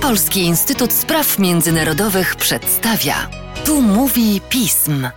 Polski Instytut Spraw Międzynarodowych przedstawia. Tu mówi pism.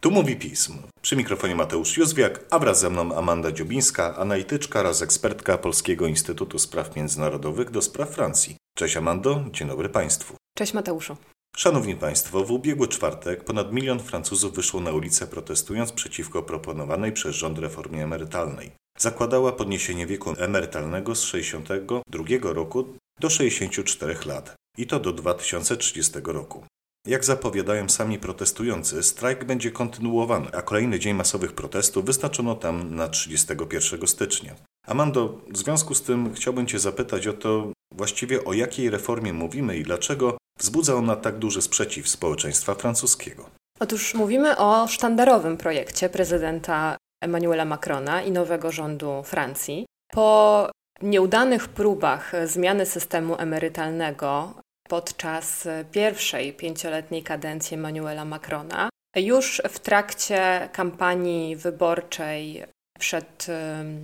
Tu mówi pism. Przy mikrofonie Mateusz Józwiak, a wraz ze mną Amanda Dziobińska, analityczka oraz ekspertka Polskiego Instytutu Spraw Międzynarodowych do spraw Francji. Cześć Amando, dzień dobry Państwu. Cześć Mateuszu. Szanowni Państwo, w ubiegły czwartek ponad milion Francuzów wyszło na ulicę protestując przeciwko proponowanej przez rząd reformie emerytalnej. Zakładała podniesienie wieku emerytalnego z 62 roku do 64 lat i to do 2030 roku. Jak zapowiadają sami protestujący, strajk będzie kontynuowany, a kolejny dzień masowych protestów wyznaczono tam na 31 stycznia. Amando, w związku z tym chciałbym Cię zapytać o to, właściwie o jakiej reformie mówimy i dlaczego wzbudza ona tak duży sprzeciw społeczeństwa francuskiego. Otóż mówimy o sztandarowym projekcie prezydenta Emmanuela Macrona i nowego rządu Francji. Po nieudanych próbach zmiany systemu emerytalnego podczas pierwszej pięcioletniej kadencji Emmanuela Macrona, już w trakcie kampanii wyborczej przed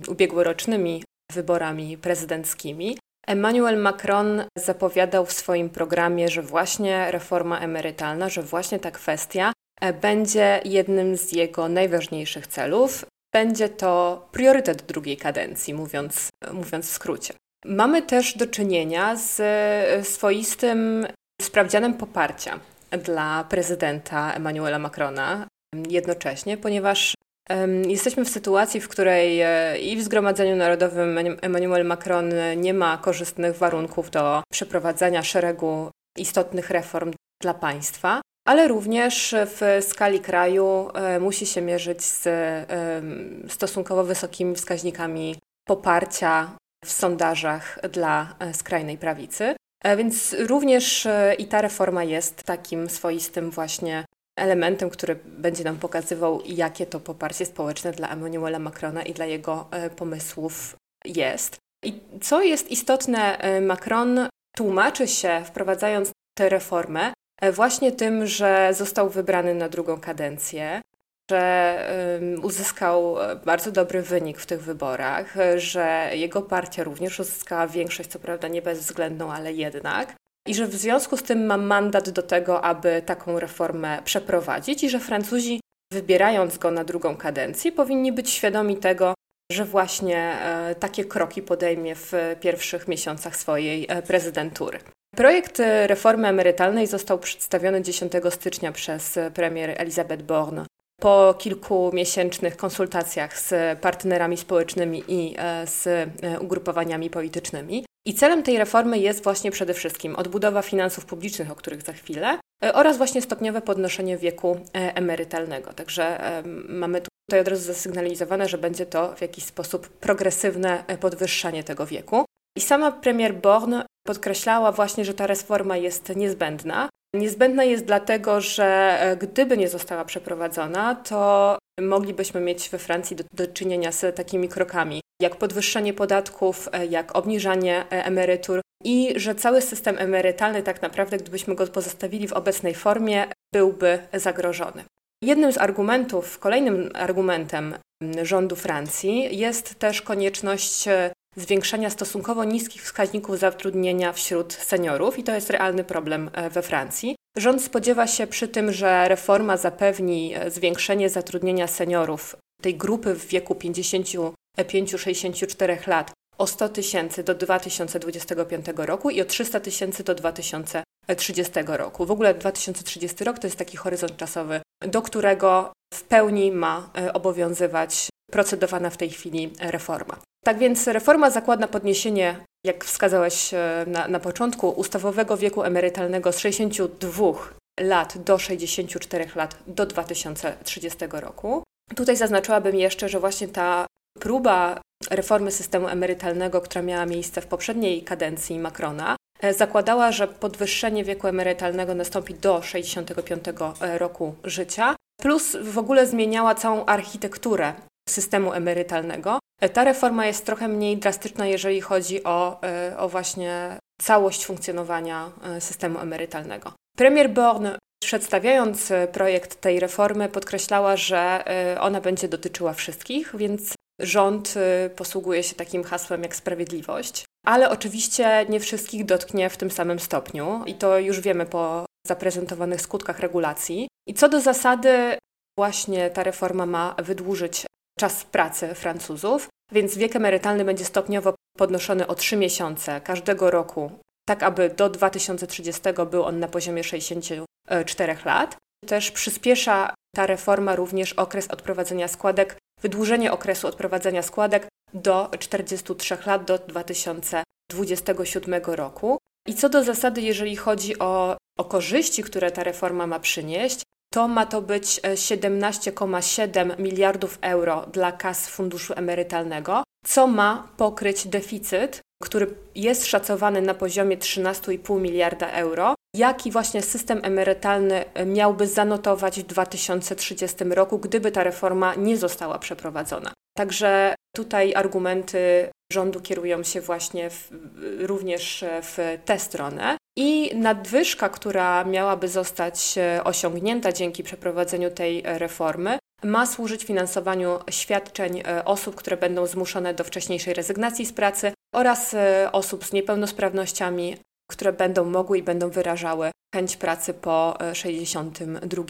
ubiegłorocznymi wyborami prezydenckimi, Emmanuel Macron zapowiadał w swoim programie, że właśnie reforma emerytalna, że właśnie ta kwestia e, będzie jednym z jego najważniejszych celów. Będzie to priorytet drugiej kadencji, mówiąc, mówiąc w skrócie. Mamy też do czynienia z e, swoistym sprawdzianem poparcia dla prezydenta Emmanuela Macrona jednocześnie, ponieważ Jesteśmy w sytuacji, w której e, i w Zgromadzeniu Narodowym Emmanuel Macron nie ma korzystnych warunków do przeprowadzania szeregu istotnych reform dla państwa, ale również w skali kraju e, musi się mierzyć z stosunkowo wysokimi wskaźnikami poparcia w sondażach dla e, skrajnej prawicy. Więc również i ta reforma jest takim swoistym właśnie elementem, który będzie nam pokazywał, jakie to poparcie społeczne dla Emmanuela Macrona i dla jego e, pomysłów jest. I co jest istotne, e, Macron tłumaczy się, wprowadzając tę reformę, właśnie tym, że został wybrany na drugą kadencję, że uzyskał e, bardzo dobry wynik w tych wyborach, że jego partia również uzyskała większość, co prawda nie bezwzględną, ale jednak, i że w związku z tym mam mandat do tego, aby taką reformę przeprowadzić i że Francuzi, wybierając go na drugą kadencję, powinni być świadomi tego, że właśnie e, takie kroki podejmie w pierwszych miesiącach swojej e, prezydentury. Projekt reformy emerytalnej został przedstawiony 10 stycznia przez premier Elisabeth Borne po kilkumiesięcznych konsultacjach z partnerami społecznymi i e, z ugrupowaniami politycznymi. I celem tej reformy jest właśnie przede wszystkim odbudowa finansów publicznych, o których za chwilę, e, oraz właśnie stopniowe podnoszenie wieku e, emerytalnego. Także mamy tutaj od razu zasygnalizowane, że będzie to w jakiś sposób progresywne e, podwyższanie tego wieku. I sama premier Born podkreślała właśnie, że ta reforma jest niezbędna. Niezbędna jest dlatego, że gdyby nie została przeprowadzona, to moglibyśmy mieć we Francji do, do czynienia z takimi krokami jak podwyższenie podatków, e, jak obniżanie e, emerytur i że cały system emerytalny tak naprawdę, gdybyśmy go pozostawili w obecnej formie, byłby zagrożony. Jednym z argumentów, kolejnym argumentem rządu Francji jest też konieczność e, zwiększenia stosunkowo niskich wskaźników zatrudnienia wśród seniorów i to jest realny problem we Francji. Rząd spodziewa się przy tym, że reforma zapewni zwiększenie zatrudnienia seniorów, tej grupy w wieku 50 5-64 lat o 100 tysięcy do 2025 roku i o 300 tysięcy do 2030 roku. W ogóle 2030 rok to jest taki horyzont czasowy, do którego w pełni ma e, obowiązywać procedowana w tej chwili reforma. Tak więc reforma zakłada podniesienie, jak wskazałeś e, na, na początku, ustawowego wieku emerytalnego z 62 lat do 64 lat do 2030 roku. Tutaj zaznaczyłabym jeszcze, że właśnie ta próba reformy systemu emerytalnego, która miała miejsce w poprzedniej kadencji Macrona, e, zakładała, że podwyższenie wieku emerytalnego nastąpi do 65 e, roku życia, plus w ogóle zmieniała całą architekturę systemu emerytalnego. E, ta reforma jest trochę mniej drastyczna, jeżeli chodzi o, o właśnie całość funkcjonowania systemu emerytalnego. Premier Born Przedstawiając projekt tej reformy, podkreślała, że ona będzie dotyczyła wszystkich, więc Rząd posługuje się takim hasłem jak sprawiedliwość. ale oczywiście nie wszystkich dotknie w tym samym stopniu i to już wiemy po zaprezentowanych skutkach regulacji. I co do zasady, właśnie ta reforma ma wydłużyć czas pracy Francuzów, więc wiek emerytalny będzie stopniowo podnoszony o 3 miesiące każdego roku, tak aby do 2030 był on na poziomie 64 lat. Też przyspiesza ta reforma również okres odprowadzenia składek, wydłużenie okresu odprowadzenia składek do 43 lat do 2027 roku. I co do zasady, jeżeli chodzi o, o korzyści, które ta reforma ma przynieść, to ma to być 17,7 e, miliardów euro dla kas funduszu emerytalnego, co ma pokryć deficyt, który jest szacowany na poziomie 13,5 miliarda euro, jaki właśnie system emerytalny e, miałby zanotować w 2030 roku, gdyby ta reforma nie została przeprowadzona. Także tutaj argumenty rządu kierują się właśnie w, również w tę stronę. I nadwyżka, która miałaby zostać e, osiągnięta dzięki przeprowadzeniu tej reformy, ma służyć finansowaniu świadczeń e, osób, które będą zmuszone do wcześniejszej rezygnacji z pracy oraz e, osób z niepełnosprawnościami, które będą mogły i będą wyrażały chęć pracy po 62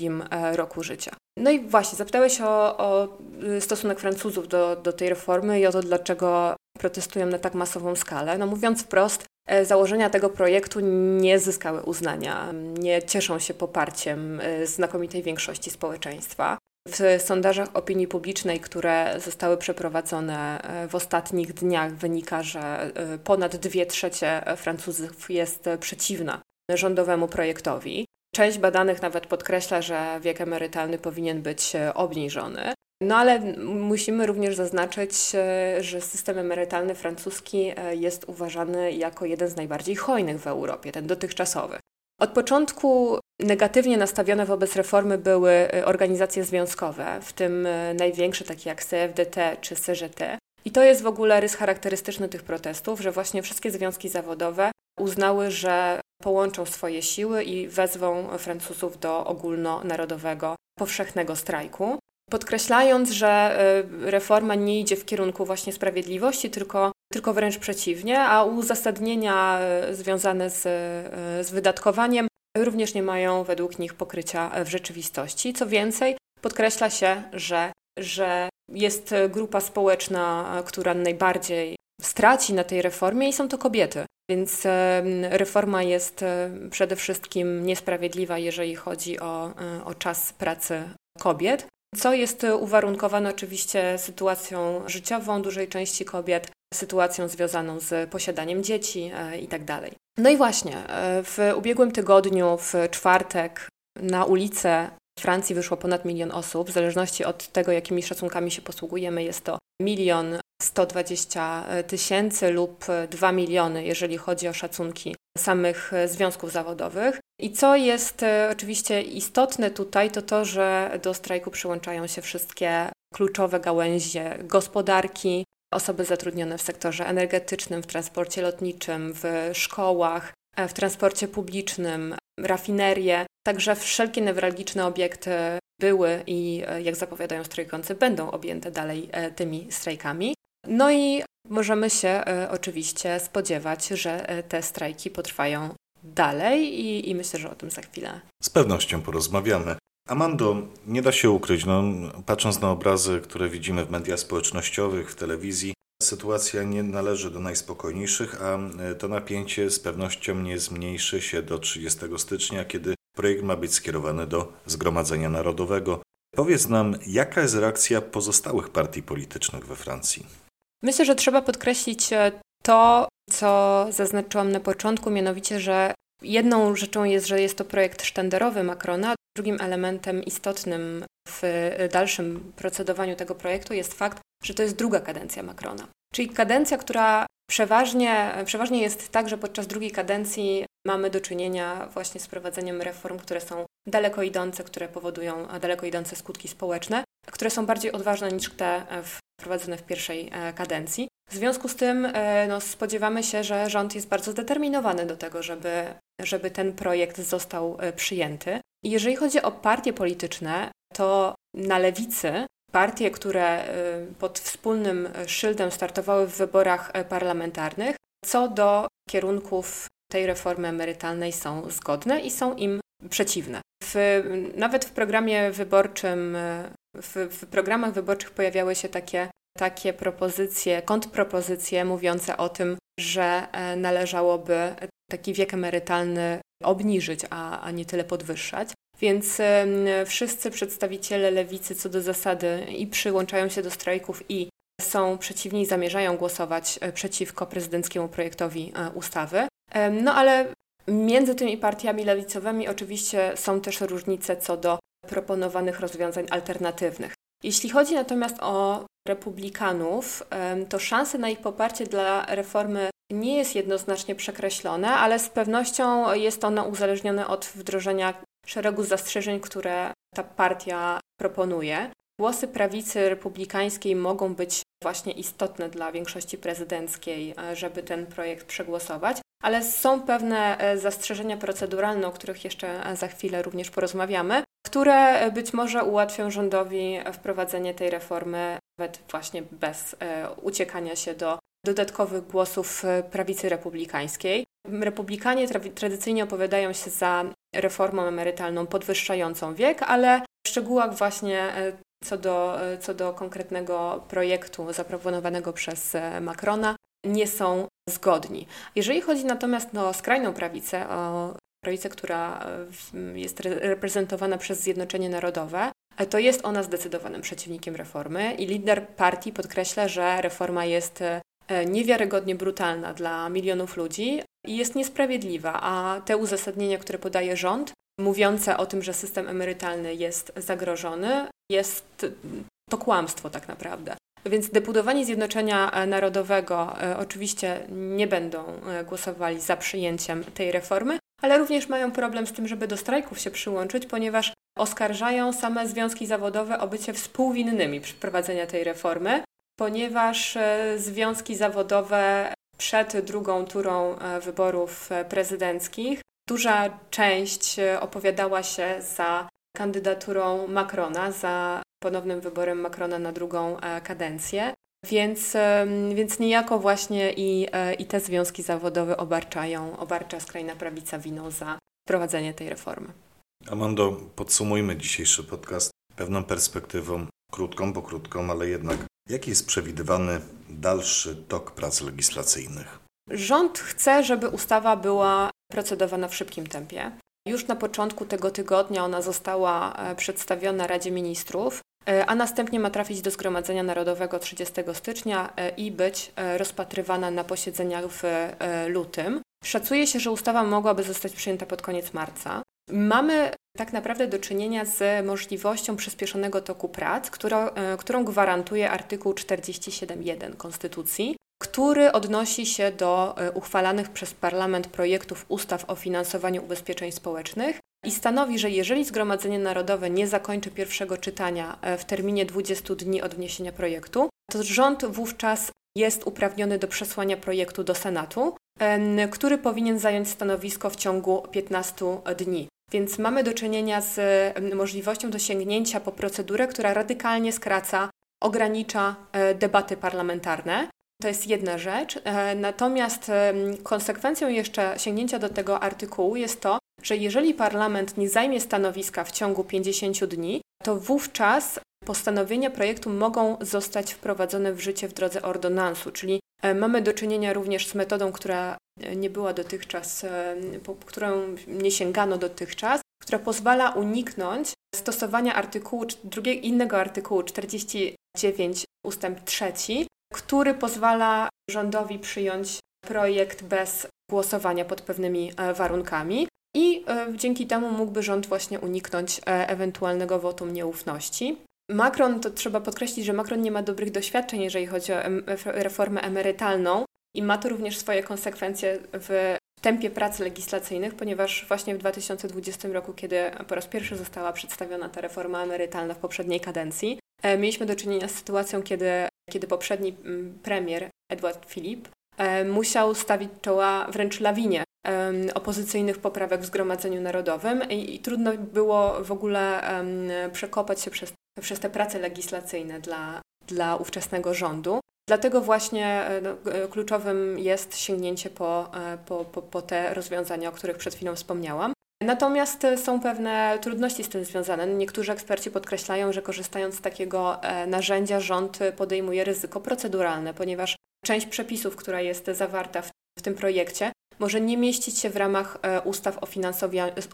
roku życia. No i właśnie, zapytałeś o, o stosunek Francuzów do, do tej reformy i o to, dlaczego protestują na tak masową skalę. No mówiąc wprost, e, założenia tego projektu nie zyskały uznania, nie cieszą się poparciem e, znakomitej większości społeczeństwa. W sondażach opinii publicznej, które zostały przeprowadzone e, w ostatnich dniach, wynika, że ponad dwie trzecie Francuzów jest przeciwna rządowemu projektowi. Część badanych nawet podkreśla, że wiek emerytalny powinien być obniżony. No ale musimy również zaznaczyć, e, że system emerytalny francuski e, jest uważany jako jeden z najbardziej hojnych w Europie, ten dotychczasowy. Od początku negatywnie nastawione wobec reformy były e, organizacje związkowe, w tym największe takie jak CFDT czy CGT. I to jest w ogóle rys charakterystyczny tych protestów, że właśnie wszystkie związki zawodowe uznały, że połączą swoje siły i wezwą Francuzów do ogólnonarodowego, powszechnego strajku podkreślając, że y, reforma nie idzie w kierunku właśnie sprawiedliwości, tylko, tylko wręcz przeciwnie, a uzasadnienia y, związane z, y, z wydatkowaniem również nie mają według nich pokrycia w rzeczywistości. Co więcej, podkreśla się, że, że jest grupa społeczna, która najbardziej straci na tej reformie i są to kobiety. Więc reforma jest przede wszystkim niesprawiedliwa, jeżeli chodzi o, o czas pracy kobiet co jest uwarunkowane oczywiście sytuacją życiową dużej części kobiet, sytuacją związaną z posiadaniem dzieci e, itd. Tak no i właśnie, e, w ubiegłym tygodniu, w czwartek, na ulicę Francji wyszło ponad milion osób. W zależności od tego, jakimi szacunkami się posługujemy, jest to milion 120 tysięcy lub 2 miliony, jeżeli chodzi o szacunki samych związków zawodowych. I co jest e, oczywiście istotne tutaj, to to, że do strajku przyłączają się wszystkie kluczowe gałęzie gospodarki, osoby zatrudnione w sektorze energetycznym, w transporcie lotniczym, w szkołach, e, w transporcie publicznym, rafinerie. Także wszelkie newralgiczne obiekty były i, e, jak zapowiadają strajkujący, będą objęte dalej tymi strajkami. No i możemy się oczywiście spodziewać, że te strajki potrwają dalej i, i myślę, że o tym za chwilę. Z pewnością porozmawiamy. Amando, nie da się ukryć, no, patrząc na obrazy, które widzimy w mediach społecznościowych, w telewizji, sytuacja nie należy do najspokojniejszych, a e, to napięcie z pewnością nie zmniejszy się do 30 stycznia, kiedy projekt ma być skierowany do Zgromadzenia Narodowego. Powiedz nam, jaka jest reakcja pozostałych partii politycznych we Francji? Myślę, że trzeba podkreślić e, to, co zaznaczyłam na początku, mianowicie, że jedną rzeczą jest, że jest to projekt sztandarowy Macrona, drugim elementem istotnym w dalszym procedowaniu tego projektu jest fakt, że to jest druga kadencja Macrona. Czyli kadencja, która przeważnie, przeważnie jest tak, że podczas drugiej kadencji mamy do czynienia właśnie z prowadzeniem reform, które są daleko idące, które powodują daleko idące skutki społeczne, które są bardziej odważne niż te wprowadzone w pierwszej e, kadencji. W związku z tym e, no, spodziewamy się, że rząd jest bardzo zdeterminowany do tego, żeby, żeby ten projekt został e, przyjęty. Jeżeli chodzi o partie polityczne, to na lewicy partie, które pod wspólnym szyldem startowały w wyborach parlamentarnych, co do kierunków tej reformy emerytalnej są zgodne i są im przeciwne. W, nawet w programie wyborczym, w, w programach wyborczych pojawiały się takie, takie propozycje, kontrpropozycje mówiące o tym, że e, należałoby taki wiek emerytalny obniżyć, a, a nie tyle podwyższać. Więc wszyscy przedstawiciele lewicy co do zasady i przyłączają się do strajków i są przeciwni i zamierzają głosować e, przeciwko prezydenckiemu projektowi e, ustawy. No ale między tymi partiami lewicowymi oczywiście są też różnice co do proponowanych rozwiązań alternatywnych. Jeśli chodzi natomiast o republikanów, to szanse na ich poparcie dla reformy nie jest jednoznacznie przekreślone, ale z pewnością jest ono uzależnione od wdrożenia szeregu zastrzeżeń, które ta partia proponuje. Głosy prawicy republikańskiej mogą być właśnie istotne dla większości prezydenckiej, e, żeby ten projekt przegłosować, ale są pewne e, zastrzeżenia proceduralne, o których jeszcze e, za chwilę również porozmawiamy, które być może ułatwią rządowi wprowadzenie tej reformy nawet właśnie bez uciekania się do dodatkowych głosów prawicy republikańskiej. Republikanie tra tradycyjnie opowiadają się za reformą emerytalną podwyższającą wiek, ale w szczegółach właśnie co do, co do konkretnego projektu zaproponowanego przez e, Macrona, nie są zgodni. Jeżeli chodzi natomiast o skrajną prawicę, o prawicę, która e, jest reprezentowana przez Zjednoczenie Narodowe, e, to jest ona zdecydowanym przeciwnikiem reformy i lider partii podkreśla, że reforma jest niewiarygodnie brutalna dla milionów ludzi i jest niesprawiedliwa, a te uzasadnienia, które podaje rząd, mówiące o tym, że system emerytalny jest zagrożony, jest to kłamstwo tak naprawdę. Więc deputowani Zjednoczenia Narodowego e, oczywiście nie będą e, głosowali za przyjęciem tej reformy, ale również mają problem z tym, żeby do strajków się przyłączyć, ponieważ oskarżają same związki zawodowe o bycie współwinnymi przeprowadzenia tej reformy, ponieważ e, związki zawodowe przed drugą turą wyborów prezydenckich duża część opowiadała się za kandydaturą Macrona, za ponownym wyborem Macrona na drugą e, kadencję. Więc, więc niejako właśnie i, e, i te związki zawodowe obarczają, obarcza skrajna prawica winą za wprowadzenie tej reformy. Amando, podsumujmy dzisiejszy podcast pewną perspektywą, krótką, bo krótką, ale jednak. Jaki jest przewidywany dalszy tok prac legislacyjnych? Rząd chce, żeby ustawa była procedowana w szybkim tempie. Już na początku tego tygodnia ona została e, przedstawiona Radzie Ministrów, a następnie ma trafić do Zgromadzenia Narodowego 30 stycznia e, i być rozpatrywana na posiedzeniach w lutym. Szacuje się, że ustawa mogłaby zostać przyjęta pod koniec marca. Mamy tak naprawdę do czynienia z możliwością przyspieszonego toku prac, która, którą gwarantuje artykuł 47.1 Konstytucji, który odnosi się do e, uchwalanych przez Parlament projektów ustaw o finansowaniu ubezpieczeń społecznych i stanowi, że jeżeli Zgromadzenie Narodowe nie zakończy pierwszego czytania e, w terminie 20 dni od wniesienia projektu, to rząd wówczas jest uprawniony do przesłania projektu do Senatu, który powinien zająć stanowisko w ciągu 15 dni. Więc mamy do czynienia z możliwością dosięgnięcia po procedurę, która radykalnie skraca, ogranicza e, debaty parlamentarne. To jest jedna rzecz. E, natomiast konsekwencją jeszcze sięgnięcia do tego artykułu jest to, że jeżeli parlament nie zajmie stanowiska w ciągu 50 dni, to wówczas postanowienia projektu mogą zostać wprowadzone w życie w drodze ordonansu, czyli e, mamy do czynienia również z metodą, która e, nie była dotychczas, po którą nie sięgano dotychczas, która pozwala uniknąć stosowania artykułu, drugiego, innego artykułu 49 ustęp 3, który pozwala rządowi przyjąć projekt bez głosowania pod pewnymi e, warunkami. I e, dzięki temu mógłby rząd właśnie uniknąć e, ewentualnego wotum nieufności. Macron, to trzeba podkreślić, że Macron nie ma dobrych doświadczeń, jeżeli chodzi o reformę emerytalną i ma to również swoje konsekwencje w tempie prac legislacyjnych, ponieważ właśnie w 2020 roku, kiedy po raz pierwszy została przedstawiona ta reforma emerytalna w poprzedniej kadencji, mieliśmy do czynienia z sytuacją, kiedy kiedy poprzedni premier Edward Philip e, musiał stawić czoła wręcz lawinie opozycyjnych poprawek w Zgromadzeniu Narodowym i, i trudno było w ogóle przekopać się przez, przez te prace legislacyjne dla, dla ówczesnego rządu. Dlatego właśnie no, kluczowym jest sięgnięcie po, po, po, po te rozwiązania, o których przed chwilą wspomniałam. Natomiast są pewne trudności z tym związane. Niektórzy eksperci podkreślają, że korzystając z takiego narzędzia rząd podejmuje ryzyko proceduralne, ponieważ część przepisów, która jest zawarta w, w tym projekcie, może nie mieścić się w ramach e, ustaw o,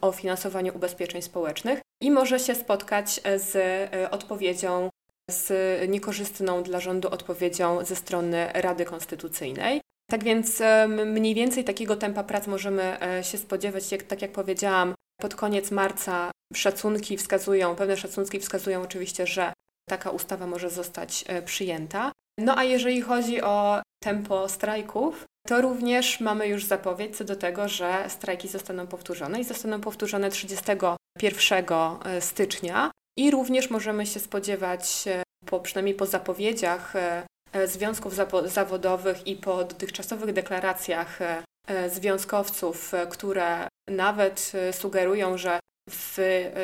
o finansowaniu ubezpieczeń społecznych i może się spotkać e, z e, odpowiedzią, z niekorzystną dla rządu odpowiedzią ze strony Rady Konstytucyjnej. Tak więc mniej więcej takiego tempa prac możemy się spodziewać, jak, tak jak powiedziałam, pod koniec marca szacunki wskazują, pewne szacunki wskazują oczywiście, że taka ustawa może zostać przyjęta. No a jeżeli chodzi o tempo strajków, to również mamy już zapowiedź co do tego, że strajki zostaną powtórzone i zostaną powtórzone 31 e, stycznia. I również możemy się spodziewać, e, po, przynajmniej po zapowiedziach e, związków zawodowych i po dotychczasowych deklaracjach związkowców, które nawet sugerują, że w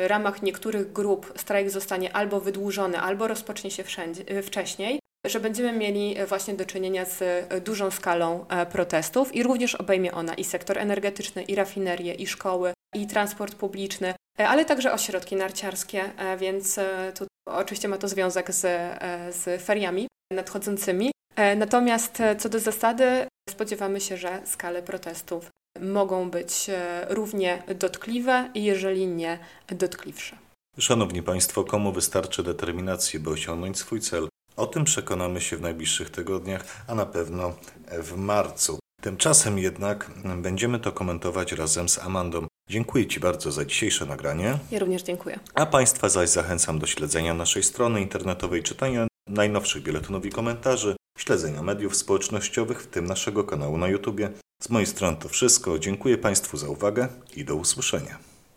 ramach niektórych grup strajk zostanie albo wydłużony, albo rozpocznie się wszędzie, wcześniej, że będziemy mieli e, właśnie do czynienia z e, dużą skalą e, protestów i również obejmie ona i sektor energetyczny, i rafinerie, i szkoły, i transport publiczny, ale także ośrodki narciarskie, więc tu oczywiście ma to związek z, z feriami nadchodzącymi. Natomiast co do zasady spodziewamy się, że skale protestów mogą być równie dotkliwe, jeżeli nie dotkliwsze. Szanowni Państwo, komu wystarczy determinacji, by osiągnąć swój cel, o tym przekonamy się w najbliższych tygodniach, a na pewno w marcu. Tymczasem jednak będziemy to komentować razem z Amandą. Dziękuję Ci bardzo za dzisiejsze nagranie. Ja również dziękuję. A Państwa zaś zachęcam do śledzenia naszej strony internetowej, czytania najnowszych biuletynów i komentarzy, śledzenia mediów społecznościowych, w tym naszego kanału na YouTube. Z mojej strony to wszystko. Dziękuję Państwu za uwagę i do usłyszenia.